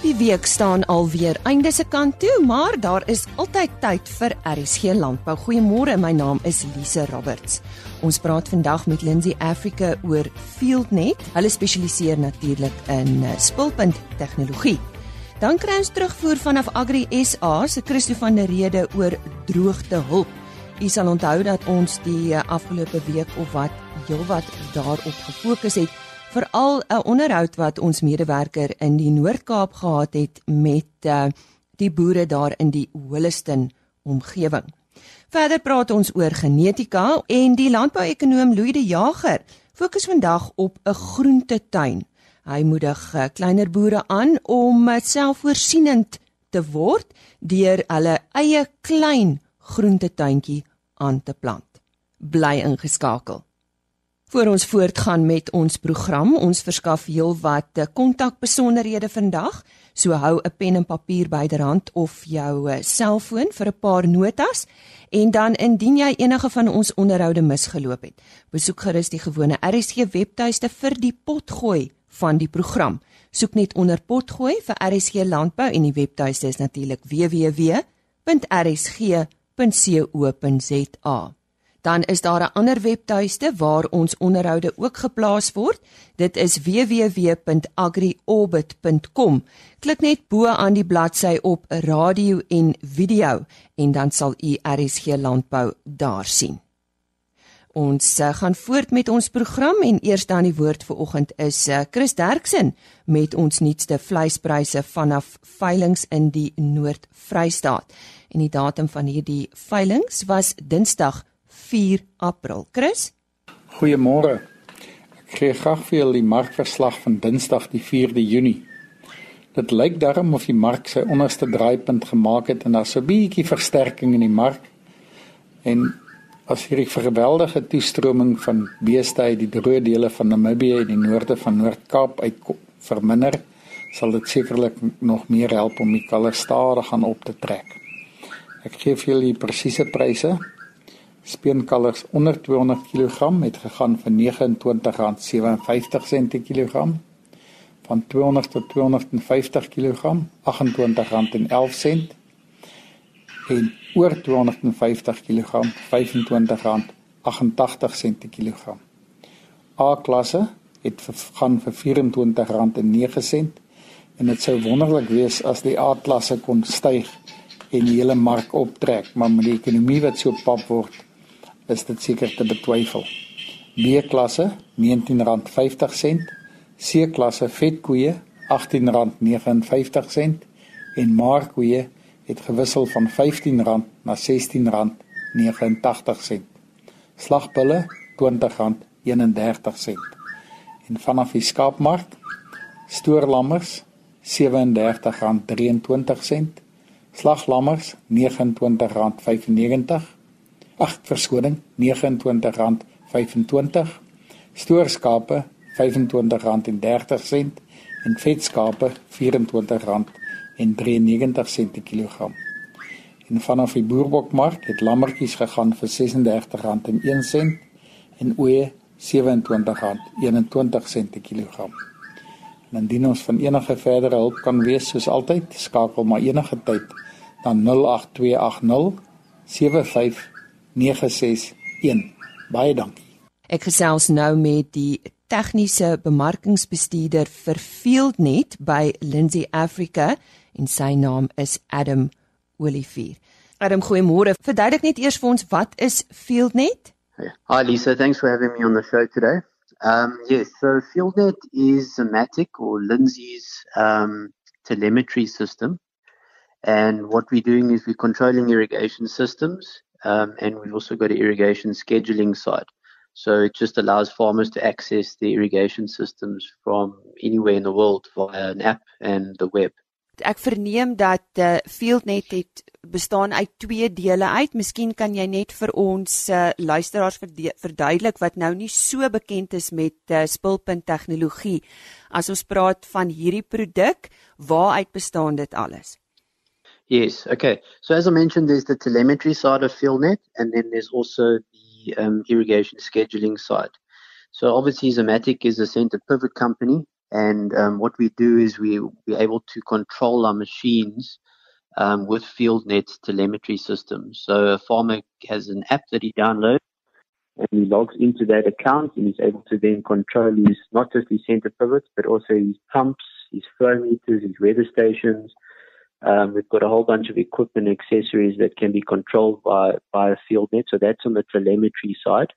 Die week staan alweer einde se kant toe, maar daar is altyd tyd vir RSG Landbou. Goeiemôre, my naam is Lise Roberts. Ons praat vandag met Lindsay Africa oor FieldNet. Hulle spesialiseer natuurlik in eh, spulpunt tegnologie. Dan kry ons terugvoer vanaf Agri SA se Christo van der Rede oor droogte hulp. U sal onthou dat ons die eh, afgelope week of wat heelwat daarop gefokus het veral 'n onderhoud wat ons medewerker in die Noord-Kaap gehad het met uh, die boere daar in die Holliston omgewing. Verder praat ons oor genetika en die landbouekonoom Louis de Jager fokus vandag op 'n groentetuin. Hy moedig uh, kleiner boere aan om uh, selfvoorsienend te word deur hulle eie klein groentetuintjie aan te plant. Bly ingeskakel. Voor ons voortgaan met ons program, ons verskaf heelwat eh, kontakbesonderhede vandag. So hou 'n pen en papier byderhand of jou eh, selfoon vir 'n paar notas en dan indien jy enige van ons onderhoude misgeloop het, besoek gerus die gewone RSG webtuiste vir die potgooi van die program. Soek net onder potgooi vir RSG landbou en die webtuiste is natuurlik www.rsg.co.za. Dan is daar 'n ander webtuiste waar ons onderhoude ook geplaas word. Dit is www.agriorbit.com. Klik net bo aan die bladsy op radio en video en dan sal u RSG landbou daar sien. Ons uh, gaan voort met ons program en eers dan die woord vir oggend is uh, Chris Derksen met ons nuutste vleispryse vanaf veilinge in die Noord-Vrystaat. En die datum van hierdie veilinge was Dinsdag 4 April. Chris? Goeiemôre. Ek gee graag vir julle die markverslag van Dinsdag die 4de Junie. Dit lyk darm of die mark sy onderste draaipunt gemaak het en daar's 'n bietjie versterking in die mark. En as hierdie geweldige toestroming van beeste uit die droë dele van Namibië en die noorde van Noord-Kaap uit verminder, sal dit sekerlik nog meer help om die kalvers stadig aan op te trek. Ek gee vir julle die presiese pryse Speenkalvers onder 200 kg het gegaan vir R29.57 per kilogram. Van 200 tot 250 kg R28.11 en oor 250 kg R25.88 per kilogram. A klasse het gegaan vir R24.09 en dit sou wonderlik wees as die A klasse kon styg en die hele mark optrek, maar met die ekonomie wat so pap word, is dit seker te betwyfel. B-klasse R19.50, C-klasse vetkoeie R18.59 en maarkoeie het gewissel van R15 na R16.89. Slagbulle R20.31. En vanaf die skaapmark stoorlammers R37.23, slaglammers R29.95 ag verskoning R29.25 stoorskape R25.30 en vetskape R24.93 per kilogram. En vanaf die boerbokmark het lammetjies gegaan vir R36.01 en oeye R27.21 per kilogram. En indien ons van enige verdere hulp kan wees soos altyd, skakel maar enige tyd dan 08280 75 961. Baie dankie. Ek gesels nou met die tegniese bemarkingsbestuurder vir FieldNet by Lindsay Africa en sy naam is Adam Olivier. Adam, goeiemôre. Verduidelik net eers vir ons wat is FieldNet? Hi Lisa, thanks for having me on the show today. Um yes, so FieldNet is a Matic or Lindsay's um telemetry system. And what we're doing is we're controlling irrigation systems um, and we've also got an irrigation scheduling side. So it just allows farmers to access the irrigation systems from anywhere in the world via an app and the web. Ek verneem dat uh, FieldNet het bestaan uit twee dele uit. Miskien kan jy net vir ons uh, luisteraars verduidelik wat nou nie so bekend is met uh, spulpunt tegnologie. As ons praat van hierdie produk, waaruit bestaan dit alles? Yes. Okay. So as I mentioned, there's the telemetry side of FieldNet, and then there's also the um, irrigation scheduling side. So obviously, Zomatic is a center pivot company And um, what we do is we we're able to control our machines um, with FieldNet telemetry system. So a farmer has an app that he downloads and he logs into that account and he's able to then control his not just his center pivots but also his pumps, his flow meters, his weather stations. Um, we've got a whole bunch of equipment and accessories that can be controlled by by a field net. So that's on the telemetry side.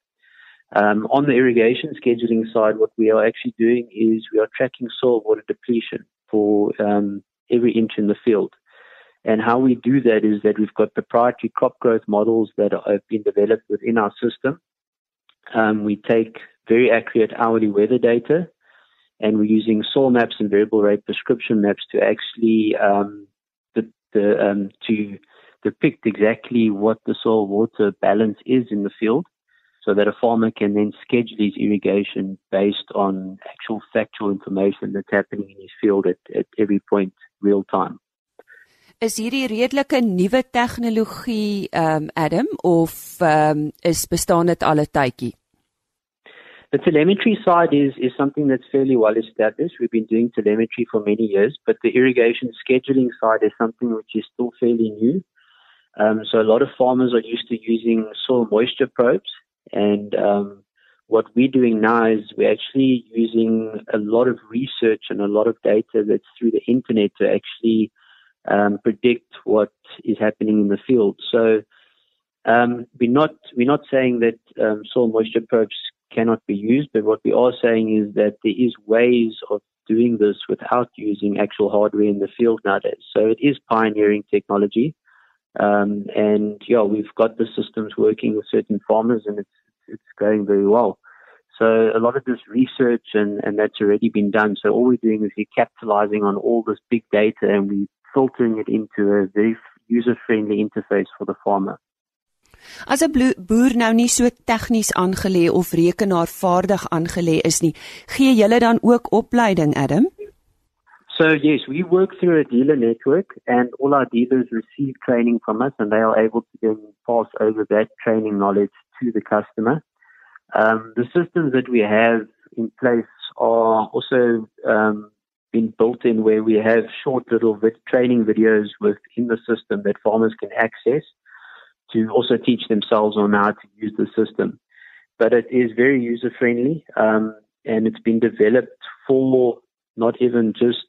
Um, on the irrigation scheduling side, what we are actually doing is we are tracking soil water depletion for um, every inch in the field. And how we do that is that we've got proprietary crop growth models that have been developed within our system. Um, we take very accurate hourly weather data, and we're using soil maps and variable rate prescription maps to actually um, the, um, to depict exactly what the soil water balance is in the field so that a farmer can then schedule his irrigation based on actual factual information that's happening in his field at, at every point real time. Is hierdie redelike nuwe tegnologie um Adam of um is bestaan dit al 'n tydjie? The telemetry side is is something that's fairly well established. We've been doing telemetry for many years, but the irrigation scheduling side is something which is still fairly new. Um, so a lot of farmers are used to using soil moisture probes and um, what we're doing now is we're actually using a lot of research and a lot of data that's through the internet to actually um, predict what is happening in the field. So um, we're not we're not saying that um, soil moisture probes cannot be used, but what we are saying is that there is ways of doing this without using actual hardware in the field nowadays. So it is pioneering technology. Um, and yeah, we've got the systems working with certain farmers and it's, it's going very well. So a lot of this research and, and that's already been done. So all we're doing is we're capitalizing on all this big data and we're filtering it into a very user-friendly interface for the farmer. As 'n boer nou nie so tegnies aangelê of rekenaarvaardig aangelê is nie, gee julle dan ook opleiding, Adam? So yes, we work through a dealer network and all our dealers receive training from us and they are able to then pass over that training knowledge to the customer. Um, the systems that we have in place are also um, been built in where we have short little vid- training videos within the system that farmers can access to also teach themselves on how to use the system. But it is very user friendly um, and it's been developed for not even just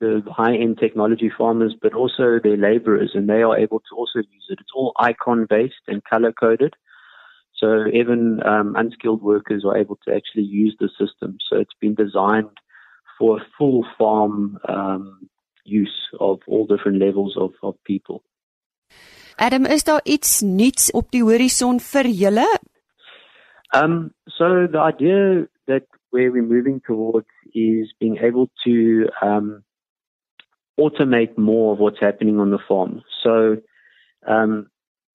the high end technology farmers, but also their laborers, and they are able to also use it. It's all icon based and color coded. So even um, unskilled workers are able to actually use the system. So it's been designed for full farm um, use of all different levels of, of people. Adam, is daar iets nuuts op die horison vir julle? Um, so the idea that where we're moving towards is being able to um, automate more of what's happening on the farm. So um,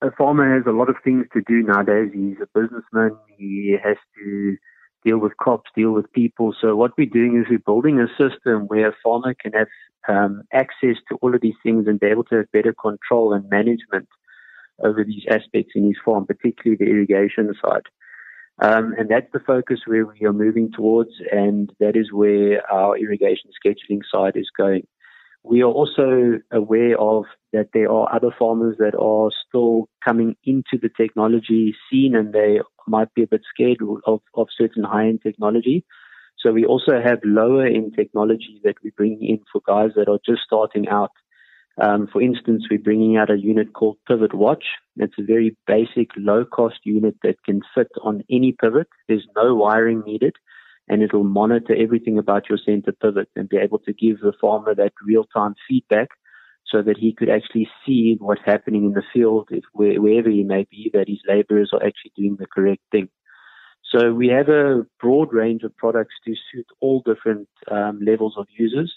a farmer has a lot of things to do nowadays. He's a businessman. He has to deal with crops, deal with people. So what we're doing is we're building a system where a farmer can have um, access to all of these things and be able to have better control and management over these aspects in his farm, particularly the irrigation side. Um, and that's the focus where we are moving towards, and that is where our irrigation scheduling side is going. We are also aware of that there are other farmers that are still coming into the technology scene and they might be a bit scared of, of certain high end technology. So we also have lower end technology that we bring in for guys that are just starting out. Um, for instance, we're bringing out a unit called Pivot Watch. It's a very basic, low cost unit that can fit on any pivot. There's no wiring needed and it'll monitor everything about your center pivot and be able to give the farmer that real time feedback so that he could actually see what's happening in the field if wherever he may be that his laborers are actually doing the correct thing. So we have a broad range of products to suit all different um, levels of users.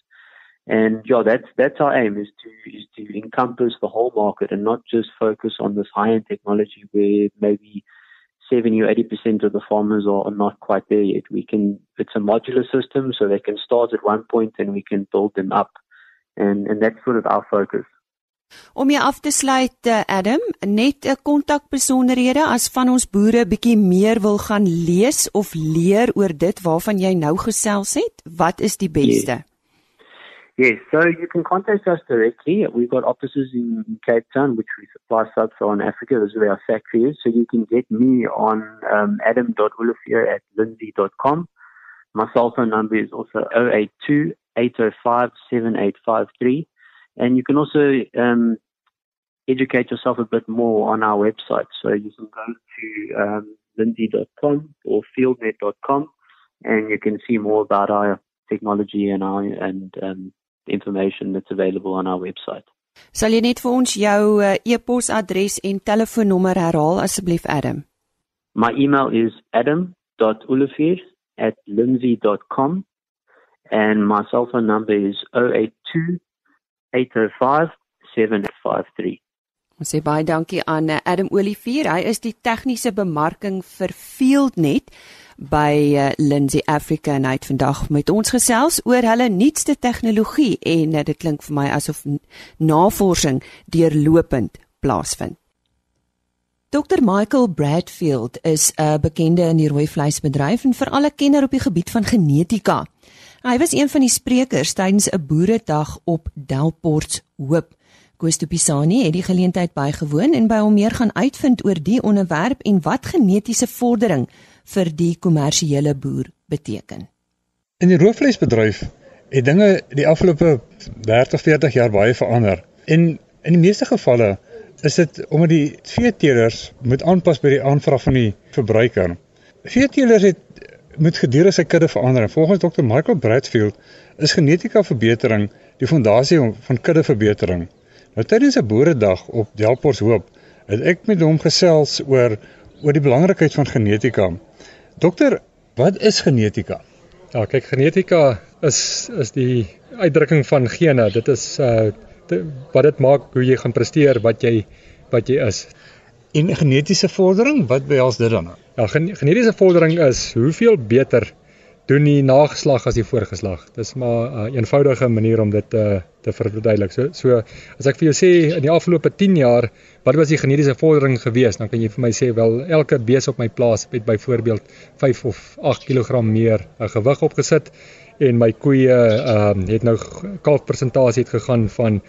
And yeah, that's that's our aim is to is to encompass the whole market and not just focus on this high end technology where maybe 70 or 80% of the farmers are, are not quite there yet. We can, it's a modular system, so they can start at one point and we can build them up. And, and that's sort of our focus. Om jy af te sluit Adam, net 'n kontakbesonderhede as van ons boere bietjie meer wil gaan lees of leer oor dit waarvan jy nou gesels het, wat is die beste? Yes. Yes, so you can contact us directly. We've got offices in Cape Town, which we supply sub-Saharan Africa. This is where our factory is. So you can get me on um, adam.olivier at lindsay.com. My cell phone number is also 082 805 7853. And you can also um, educate yourself a bit more on our website. So you can go to um, lindsay.com or fieldnet.com and you can see more about our technology and our and um, information that's available on our website. Sal jy net vir ons jou uh, e-posadres en telefoonnommer herhaal asseblief Adam? My email is adam.olivier@lindsay.com and my cell phone number is 082 805 7853. Ons sê baie dankie aan eh, Adam Olivier. Hy is die tegniese bemarking vir FieldNet by uh, Lindsay Africa en hy het vandag met ons gesels oor hulle nuutste tegnologie en uh, dit klink vir my asof navorsing deurlopend plaasvind. Dr Michael Bradfield is 'n bekende in die rooi vleisbedryf en veral 'n kenner op die gebied van genetika. Hy was een van die sprekers tydens 'n boeredag op Delport Hoop. Koos Pisani het die geleentheid bygewoon en by hom meer gaan uitvind oor die onderwerp en wat genetiese vordering vir die kommersiële boer beteken. In die roofvleisbedryf het dinge die afgelope 30, 40 jaar baie verander. En in die meeste gevalle is dit omdat die veeteelers moet aanpas by die aanvraag van die verbruiker. Veeteelers het moet gedurende sy kudde verander. Volgens Dr. Michael Bradfield is genetika verbetering die fondasie van kuddeverbetering. Nou tydens 'n boeredag op Delport Hoop het ek met hom gesels oor oor die belangrikheid van genetika. Dokter, wat is genetika? Ja, kyk, genetika is is die uitdrukking van gene. Dit is uh wat dit maak hoe jy gaan presteer, wat jy wat jy is. En genetiese vordering, wat behels dit dan? Ja, genetiese vordering is hoeveel beter doen die nageslag as die voorgeslag. Dis maar 'n uh, eenvoudige manier om dit uh, te verduidelik. So so as ek vir jou sê in die afgelope 10 jaar wat was die genetiese vordering gewees, dan kan jy vir my sê wel elke bees op my plaas het byvoorbeeld 5 of 8 kg meer uh, gewig opgesit en my koeie ehm uh, het nou kalfpersentasie het gegaan van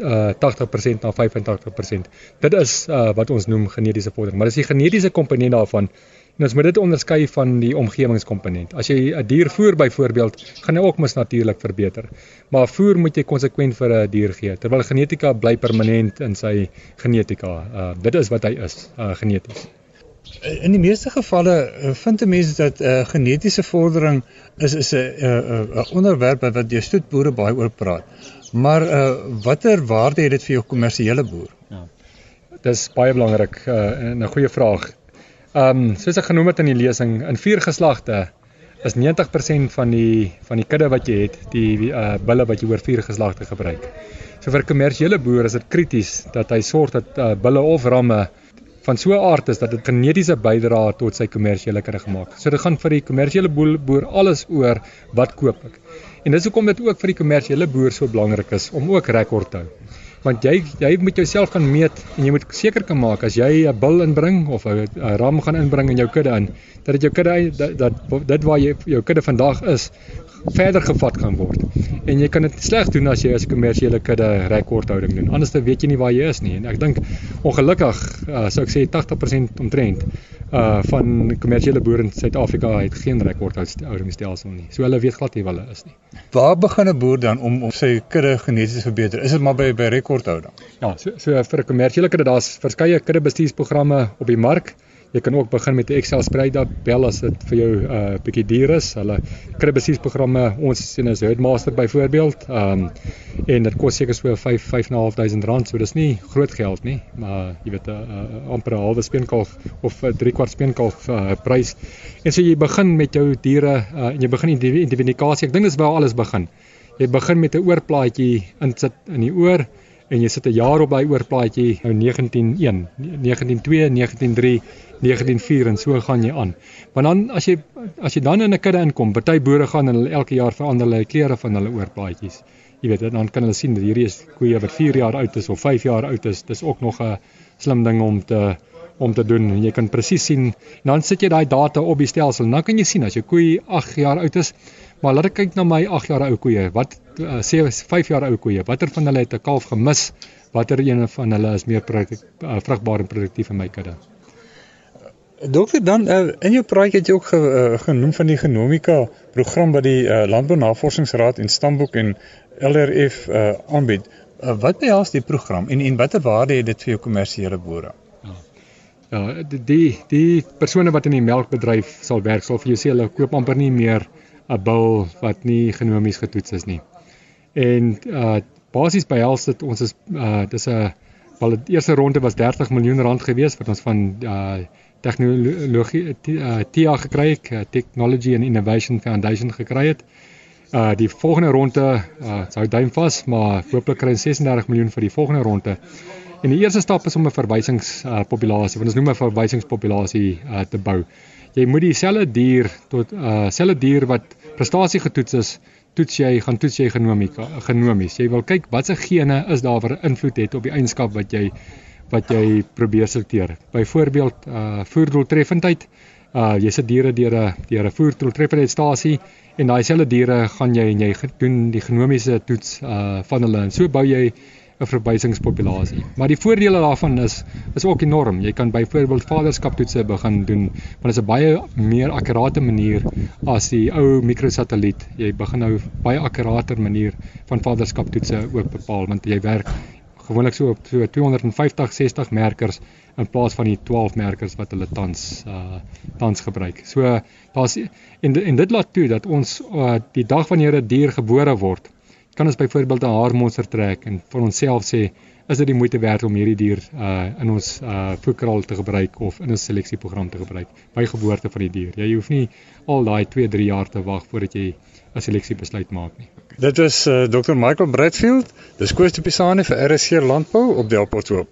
uh 80% na 85%. Dit is uh wat ons noem genetiese vordering, maar dis die genetiese komponent daarvan En ons moet dit onderskei van die omgewingskomponent. As jy 'n dier voer byvoorbeeld, gaan hy ook mos natuurlik verbeter. Maar voer moet jy konsekwent vir 'n dier gee terwyl genetika bly permanent in sy genetika. Uh dit is wat hy is, uh geneties. In die meeste gevalle uh, vind mense dat 'n uh, genetiese vordering is is 'n 'n 'n onderwerp wat jy stoetboere baie oor praat. Maar uh watter waarde het dit vir jou kommersiële boer? Ja. Dis baie belangrik uh 'n goeie vraag. Ehm um, soos ek genoem het in die lesing, in vier geslagte is 90% van die van die kudde wat jy het, die uh bulle wat jy oor vier geslagte gebruik. So vir 'n kommersiële boer is dit krities dat hy sorg dat uh bulle of ramme van so 'n aard is dat dit genetiese bydra tot sy kommersiële kudde gemaak. So dit gaan vir die kommersiële boer alles oor wat koop ek. En dis hoekom dit ook vir die kommersiële boer so belangrik is om ook rekord te hou want jy jy moet jouself gaan meet en jy moet seker kan maak as jy 'n bil inbring of 'n ram gaan inbring in jou kudde in dat dit jou kudde dat, dit waar jy jou kudde vandag is verder gevat gaan word. En jy kan dit slegs doen as jy as 'n kommersiële kudde rekordhouding doen. Anders dan weet jy nie waar jy is nie. En ek dink ongelukkig uh, sou ek sê 80% omtrent uh van kommersiële boere in Suid-Afrika het geen rekordhoudingsstelsel nie. So hulle weet glad nie waar hulle is nie. Waar begin 'n boer dan om om sy kudde geneties te verbeter? Is dit maar by by rekordhouding? Ja, so so vir 'n kommersiële kudde daar's verskeie kudde bestuursprogramme op die mark. Jy kan ook begin met 'n Excel spreadsheet bel as dit vir jou 'n uh, bietjie duur is. Hulle kry besies programme. Ons sien as Headmaster byvoorbeeld. Ehm um, en dit kos seker so 5 5.500 rand. So dis nie groot geld nie, maar jy weet 'n uh, uh, amper 'n halwe speenkalf of 'n uh, 3 kwart speenkalf uh, prys. En so jy begin met jou diere uh, en jy begin identifikasie. Ek dink dis waar alles begin. Jy begin met 'n oorplaatjie insit in die oor en jy sit 'n jaar op daai oorplaatjie nou 191 192 193 194 en so gaan jy aan. Maar dan as jy as jy dan in 'n kudde inkom, party boere gaan en hulle elke jaar verander hulle kleure van hulle oorplaatjies. Jy weet, dan kan hulle sien dat hierdie is koeie wat 4 jaar oud is of 5 jaar oud is. Dis ook nog 'n slim ding om te om te doen. Jy kan presies sien. Dan sit jy daai data op die stelsel. Dan kan jy sien as jou koei 8 jaar oud is, Maar laat ek kyk na my 8 jaar ou koeie. Wat uh, sê 5 jaar ou koeie? Watter van hulle het 'n kalf gemis? Watter een van hulle is meer uh, vrugbaar en produktief in my kudde? Dokter dan uh, in jou praatjie het jy ook ge, uh, genoem van die genomika program wat die uh, Landbou Navorsingsraad en Stamboek en LRF uh, aanbied. Uh, wat behels die program en en watter waarde het dit vir jou kommersiële boere? Ja, die die persone wat in die melkbedryf sal werk sal vir jou sê hulle koop amper nie meer 'n bil wat nie genomies getoets is nie. En uh basies behels dit ons is uh dis 'n wel die eerste ronde was 30 miljoen rand gewees wat ons van uh tegnologie uh, TIA gekry het, uh, Technology and Innovation Foundation gekry het. Uh die volgende ronde uh sou duim vas, maar hooplik kry ons 36 miljoen vir die volgende ronde. En die eerste stap is om 'n verwysingspopulasie, uh, wat ons noem 'n verwysingspopulasie uh te bou jy moet dieselfde dier tot uh selfde dier wat prestasie getoets is, toets jy gaan toets jy genomika genomies. Jy wil kyk watse gene is daar wat invloed het op die eienskap wat jy wat jy probeer selekteer. Byvoorbeeld uh voerdoeltreffendheid. Uh jy sit diere deur 'n deur 'n voerdoeltreffendheidstasie en daai selfde diere gaan jy en jy doen die genomiese toets uh van hulle en so bou jy 'n verwysingspopulasie. Maar die voordele daarvan is is ook enorm. Jy kan byvoorbeeld vaderskaptoetse begin doen, want dit is 'n baie meer akkurate manier as die ou mikrosatelliet. Jy begin nou baie akkurater manier van vaderskaptoetse ook bepaal want jy werk gewoonlik so op so 250 60 merkers in plaas van die 12 merkers wat hulle tans uh tans gebruik. So daar's en en dit laat toe dat ons uh, die dag wanneer 'n dier gebore word kan ons byvoorbeeld 'n haarmonster trek en vir onsself sê is dit die moeite werd om hierdie dier uh in ons uh voerkraal te gebruik of in 'n seleksieprogram te gebruik by geboorte van die dier. Jy hoef nie al daai 2, 3 jaar te wag voordat jy 'n seleksiebesluit maak nie. Dit is uh, Dr Michael Bradfield, dis Koos de Pisani vir RSC Landbou op Delporthoop.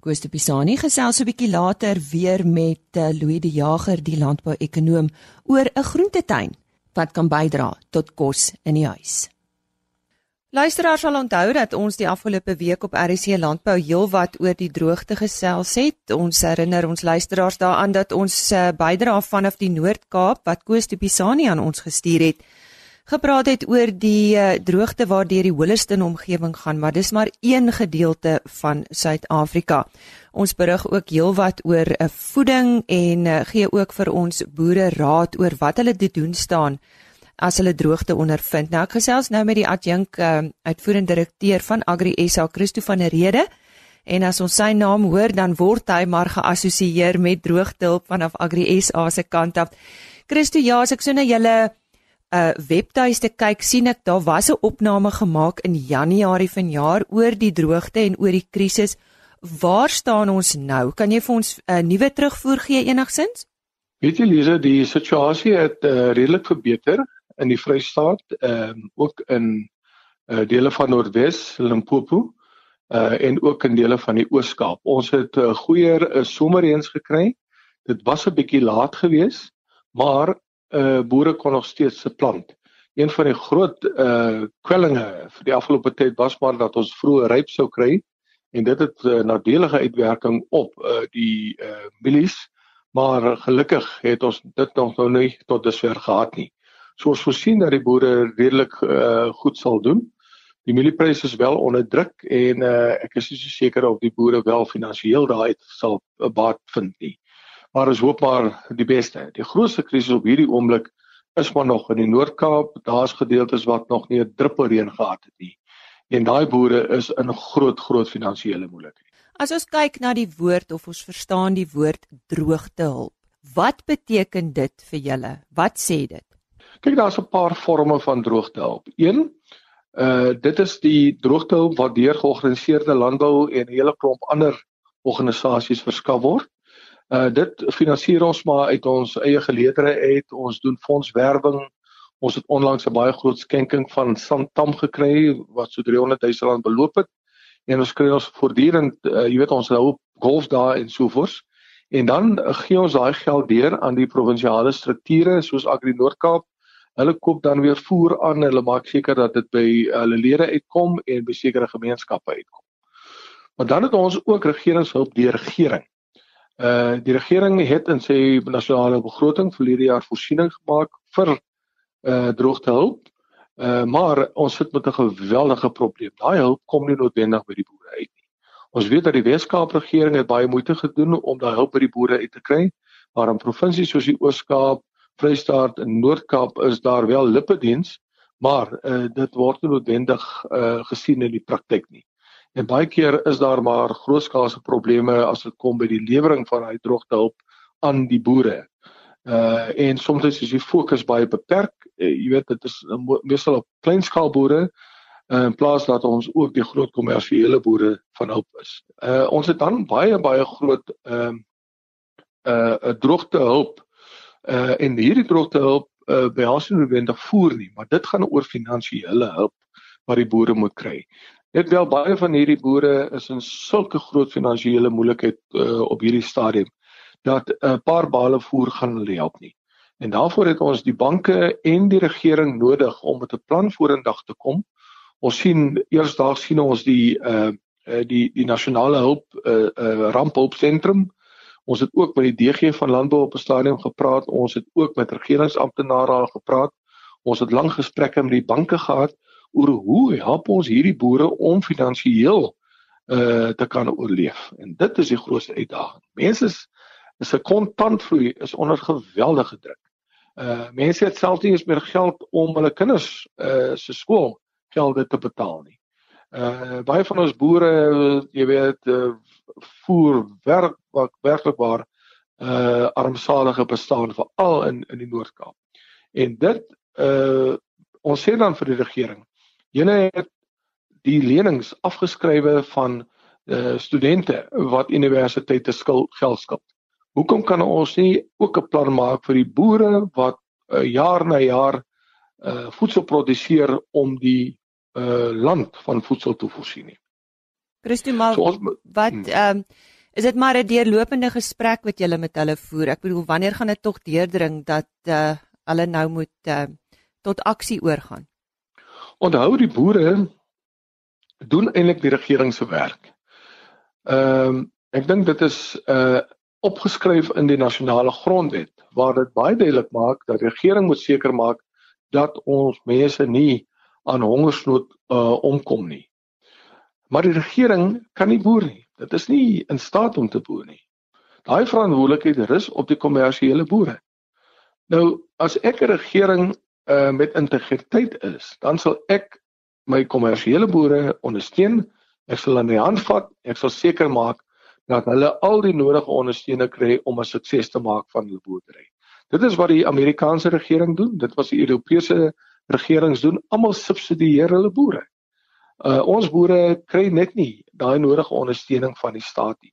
Koos de Pisani gesels 'n bietjie later weer met uh, Louis de Jager, die landbou-ekonoom, oor 'n groentetein wat kan bydra tot kos in die huis. Luisteraars sal onthou dat ons die afgelope week op RC Landbou heelwat oor die droogte gesels het. Ons herinner ons luisteraars daaraan dat ons uh, bydra vanaf die Noord-Kaap wat Koos de Pisani aan ons gestuur het, gepraat het oor die uh, droogte waardeur die Holliston omgewing gaan, maar dis maar een gedeelte van Suid-Afrika. Ons berig ook heelwat oor 'n uh, voeding en gee ook vir ons boere raad oor wat hulle te doen staan as hulle droogte ondervind. Nou ek gesels nou met die adjunk uh, uitvoerende direkteur van Agri SA, Christo van der Rede. En as ons sy naam hoor, dan word hy maar geassosieer met droogtehulp vanaf Agri SA se kant af. Christo, ja, as ek so na julle uh webtuiste kyk, sien ek daar was 'n opname gemaak in Januarie vanjaar oor die droogte en oor die krisis. Waar staan ons nou? Kan jy vir ons 'n uh, nuwe terugvoer gee enigsins? Weet jy Lise, die situasie het uh, redelik verbeter in die Vrystaat, ehm um, ook in uh, dele van Noordwes, Limpopo, uh en ook in dele van die Oos-Kaap. Ons het 'n uh, goeie uh, somerreëns gekry. Dit was 'n bietjie laat geweest, maar uh boere kon nog steeds se plant. Een van die groot uh kwellinge vir die afgelope tyd was maar dat ons vroeë ryp sou kry en dit het 'n uh, nadelige uitwerking op uh die uh mielies, maar gelukkig het ons dit nog nou nie tot dusver gehad nie. So ons voorsien dat die boere redelik uh, goed sal doen. Die mieliepryse is wel onder druk en uh, ek is nie so seker of die boere wel finansiëel daai sal 'n baat vind nie. Maar ons hoop maar die beste. Die grootste krisis op hierdie oomblik is maar nog in die Noord-Kaap. Daar's gedeeltes wat nog nie 'n druppel reën gehad het nie. En daai boere is in groot groot finansiële moeilikheid. As ons kyk na die woord of ons verstaan die woord droogtehulp, wat beteken dit vir julle? Wat sê dit? Kyk, daar's 'n paar forme van droogtehulp. Een, uh dit is die droogtehulp wat deur georganiseerde landbou en 'n hele klomp ander organisasies verskaf word. Uh dit finansier ons maar uit ons eie geleedere uit. Ons doen fondswerwing. Ons het onlangs 'n baie groot skenking van Santam gekry wat so 300 000 rand beloop het en ons kry ons voortdurend uh, jy weet ons hou golfdae en so voort en dan uh, gee ons daai geld deur aan die provinsiale strukture soos Agri Noord-Kaap hulle koop dan weer voer aan hulle maak seker dat dit by hulle lede uitkom en by sekere gemeenskappe uitkom maar dan het ons ook regeringshulp deur regering uh die regering het in sy nasionale begroting verlede jaar voorsiening gemaak vir uh droogtehulp Uh maar ons sit met 'n geweldige probleem. Daai hulp kom nie noodwendig by die boere uit nie. Ons weet dat die Weskaap regering het baie moeite gedoen om daai hulp by die boere uit te kry, maar in provinsies soos die Oos-Kaap, Vrystaat en Noord-Kaap is daar wel lippediens, maar uh dit word nie noodwendig uh gesien in die praktyk nie. En baie keer is daar maar grootskaalse probleme as dit kom by die lewering van daai droogtehulp aan die boere. Uh en soms is die fokus baie beperk. Uh, jy weet dit is meestal op kleinskaal boere uh, in plaas dat ons ook die groot kommersiële boere van hulp is. Uh ons het dan baie baie groot ehm uh, uh 'n droogte hulp. Uh en hierdie droogte hulp uh behels nie noodwendig voer nie, maar dit gaan oor finansiële hulp wat die boere moet kry. Net wel baie van hierdie boere is in sulke groot finansiële moeilikheid uh, op hierdie stadium dat 'n paar bale voer gaan hulle help nie. En daarvoor het ons die banke en die regering nodig om met 'n plan vorendag te kom. Ons sien eersdaags sien ons die uh die die nasionale hulp uh, uh rampehulpsentrum. Ons het ook met die DG van landbou op 'n stadium gepraat. Ons het ook met regeringsamptenare gepraat. Ons het lang gesprekke met die banke gehad oor hoe help ons hierdie boere om finansiëel uh te kan oorleef. En dit is die grootste uitdaging. Mense is is 'n kontantvloei is onder geweldige druk. Uh mense het selfs nie eens meer geld om hulle kinders uh se skoolgelde te betaal nie. Uh baie van ons boere, jy weet, uh, voer werk wat werklik waar uh armsalige bestaan veral in in die Noord-Kaap. En dit uh ons sê dan vir die regering, julle het die lenings afgeskrywe van uh studente wat universiteite skuld geld skuld. Hoekom kan ons nie ook 'n plan maak vir die boere wat uh, jaar na jaar uh voedsel produseer om die uh land van voedsel te voorsien nie? Christo maar so ons, wat hmm. ehm um, is dit maar 'n deurlopende gesprek wat julle met hulle voer? Ek bedoel wanneer gaan dit tog deurdring dat uh hulle nou moet uh tot aksie oorgaan? Onthou die boere doen eintlik die regering se werk. Ehm um, ek dink dit is uh opgeskryf in die nasionale grondwet waar dit baie duidelik maak dat die regering moet seker maak dat ons mense nie aan hongersnood uh, omkom nie. Maar die regering kan nie boer nie. Dit is nie in staat om te boer nie. Daai verantwoordelikheid rus op die kommersiële boere. Nou as ek 'n regering uh, met integriteit is, dan sal ek my kommersiële boere ondersteun. Ek sal aan die hand vat. Ek sal seker maak dat hulle al die nodige ondersteuning kry om 'n sukses te maak van hulle boerdery. Dit is wat die Amerikaanse regering doen, dit was die Europese regerings doen, almal subsidieer hulle boere. Uh ons boere kry net nie daai nodige ondersteuning van die staat nie.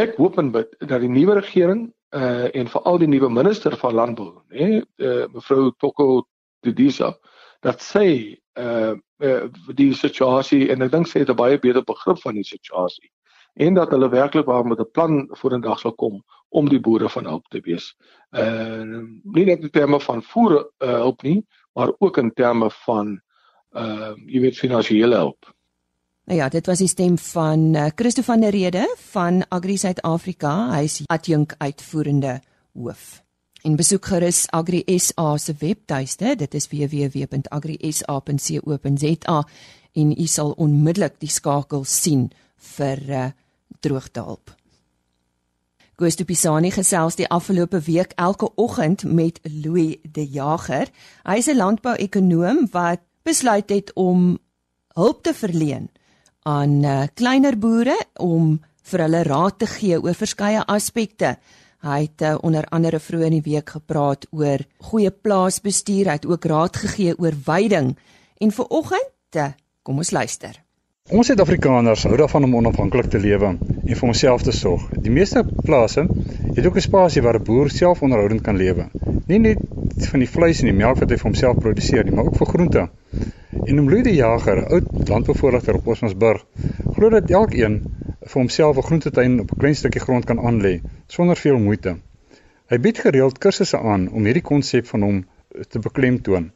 Ek hoop en bid dat die nuwe regering uh en veral die nuwe minister van landbou, nê, uh, mevrou Toko Didisa, dat sy uh, uh die situasie en ek dink sy het 'n baie beter begrip van die situasie en dat hulle werklik waar met 'n plan vorendag sal kom om die boere van hulp te wees. Uh nie net in terme van voer uh, hulp nie, maar ook in terme van uh jy weet finansiële hulp. Nou ja, dit was die stem van uh, Christo van der Rede van Agri Suid-Afrika. Hy is adjunk uitvoerende hoof. En besoek gerus Agri SA se webtuiste. Dit is www.agrisa.co.za en u sal onmiddellik die skakel sien vir uh, droogtehulp. Gusto Pisani gesels die afgelope week elke oggend met Louis De Jager. Hy is 'n landbouekonoom wat besluit het om hulp te verleen aan uh, kleiner boere om vir hulle raad te gee oor verskeie aspekte. Hy het uh, onder andere vroeër in die week gepraat oor goeie plaasbestuur, hy het ook raad gegee oor veiding. En vir oggend, uh, kom ons luister. Ons Suid-Afrikaners hou daarvan om onafhanklik te lewe en vir onsself te sorg. Die meeste plase het ook 'n spasie waar 'n boer self onderhoudend kan lewe. Nie net van die vleis en die melk wat hy vir homself produseer nie, maar ook vir groente. En om Louis die Jager, oud landbouvoorligter op Osmansburg, glo dat elkeen vir homself 'n groentetuin op 'n klein stukkie grond kan aanlê sonder veel moeite. Hy bied gereeld kursusse aan om hierdie konsep van hom te beklemtoon.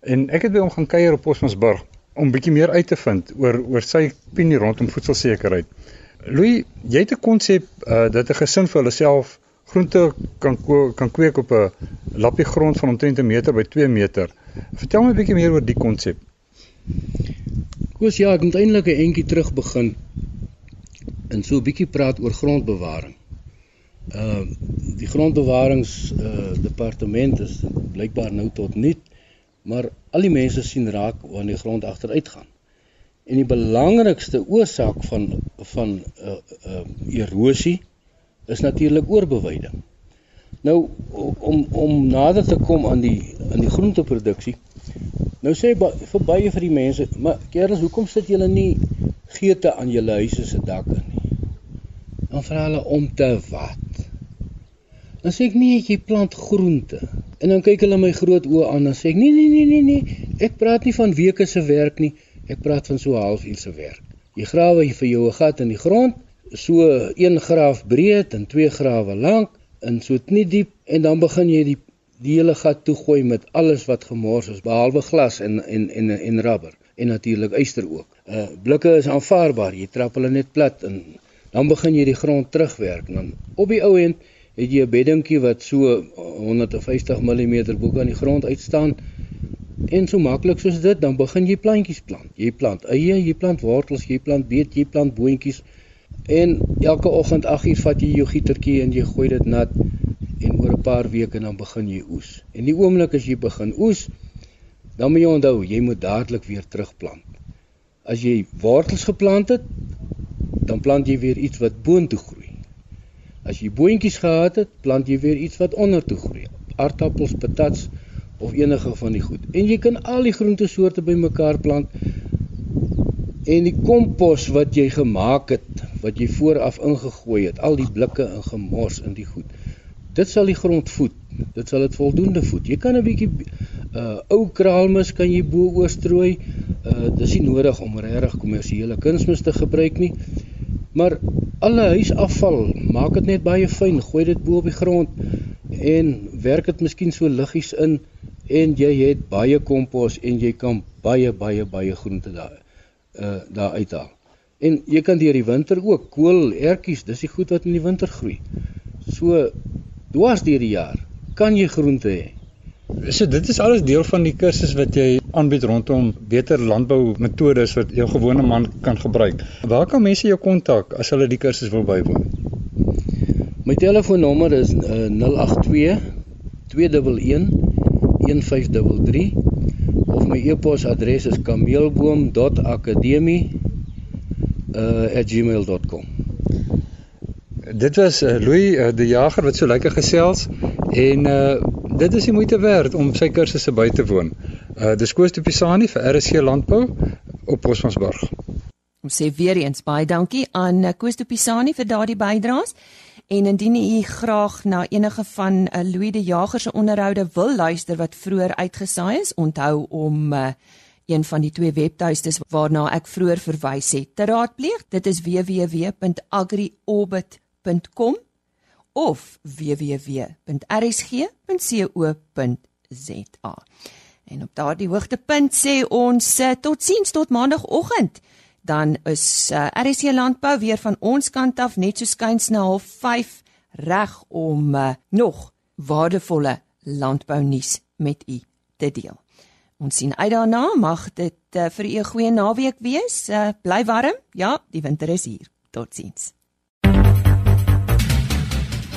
En ek het by hom gaan kuier op Posmasburg om bietjie meer uit te vind oor oor sy opinie rondom voedselsekerheid. Louis, jy het 'n konsep uh, dat 'n gesin vir hulself groente kan kan kweek op 'n lappie grond van omtrent 'n meter by 2 meter. Vertel my bietjie meer oor die konsep. Koos ja, ek moet eintlik 'n entjie terug begin en so 'n bietjie praat oor grondbewaring. Uh die grondbewarings uh departement is blykbaar nou tot nul, maar al die mense sien raak wanneer die grond agteruit gaan. En die belangrikste oorsaak van van uh uh erosie is natuurlik oorbeweiding. Nou om om nader te kom aan die aan die groenteproduksie. Nou sê baie vir die mense, maar kerels, hoekom sit julle nie geete aan julle huise se dakke nie? Dan vra hulle om te wat? Dan sê ek nee, jy plant groente. En dan kyk hulle my groot oë aan en sê ek nee nee nee nee nee, ek praat nie van weke se werk nie, ek praat van so 'n halfuur se werk. Jy grawe vir jou 'n gat in die grond, so 1 graaf breed en 2 grawe lank in so nie diep en dan begin jy die die hele gat toegooi met alles wat gemors is behalwe glas en en en en rubber en natuurlik yster ook. Uh blikke is aanvaarbaar. Jy trap hulle net plat en dan begin jy die grond terugwerk. Dan op die ou end het jy 'n beddingkie wat so 150 mm bo aan die grond uitstaan. En so maklik soos dit, dan begin jy plantjies plant. Jy plant eie, jy plant wortels, jy plant beet, jy plant boontjies. En elke oggend 8uur vat jy jou gietertjie en jy gooi dit nat en oor 'n paar weke dan begin jy oes. En die oomblik as jy begin oes, dan moet jy onthou, jy moet dadelik weer terugplant. As jy wortels geplant het, dan plant jy weer iets wat boontoe groei. As jy boontjies gehad het, plant jy weer iets wat ondertoe groei. Aardappels, patats of enige van die goed. En jy kan al die groentesoorte bymekaar plant. En die kompos wat jy gemaak het, wat jy vooraf ingegooi het, al die blikke en gemors in die goed dit sal die grond voed. Dit sal dit voldoende voed. Jy kan 'n bietjie uh ou kraalmis kan jy bo oorstrooi. Uh dis nie nodig om regtig kommersiële kunsmis te gebruik nie. Maar alle huisafval, maak dit net baie fyn, gooi dit bo op die grond en werk dit miskien so liggies in en jy het baie kompos en jy kan baie baie baie groente daar uh daar uithaal. En jy kan deur die winter ook kool, ertjies, dis die goed wat in die winter groei. So dwars deur die jaar kan jy groente hê. So dit is alles deel van die kursus wat jy aanbied rondom beter landbou metodes wat jou gewone man kan gebruik. Waar kan mense jou kontak as hulle die kursus wil bywoon? My telefoonnommer is uh, 082 211 1533 of my e-posadres is kameelboom.akademie@gmail.com. Uh, dit was uh, Louis uh, die jager wat so lekker gesels en uh, dit is die moeite werd om sy kursusse by te woon. Uh, dis Koos de Pisani vir RSC Landbou op Bosmansburg. Ons sê weer eens baie dankie aan Koos de Pisani vir daardie bydraes. En indien u graag na enige van uh, Louis de Jager se onderhoude wil luister wat vroeër uitgesaai is, onthou om uh, een van die twee webtuistes waarna ek vroeër verwys het te raadpleeg. Dit is www.agriorbit.com of www.rsg.co.za. En op daardie hoogtepunt sê ons totsiens tot maandagooggend. Dan is uh, eh, RSC Landbou weer van ons kant af net so skuins na 05:30 reg om uh, nog waardevolle landbou nuus met u te deel. Ons sien uit daarna, mag dit uh, vir u 'n goeie naweek wees. Uh, bly warm. Ja, die winter is hier. Totsiens.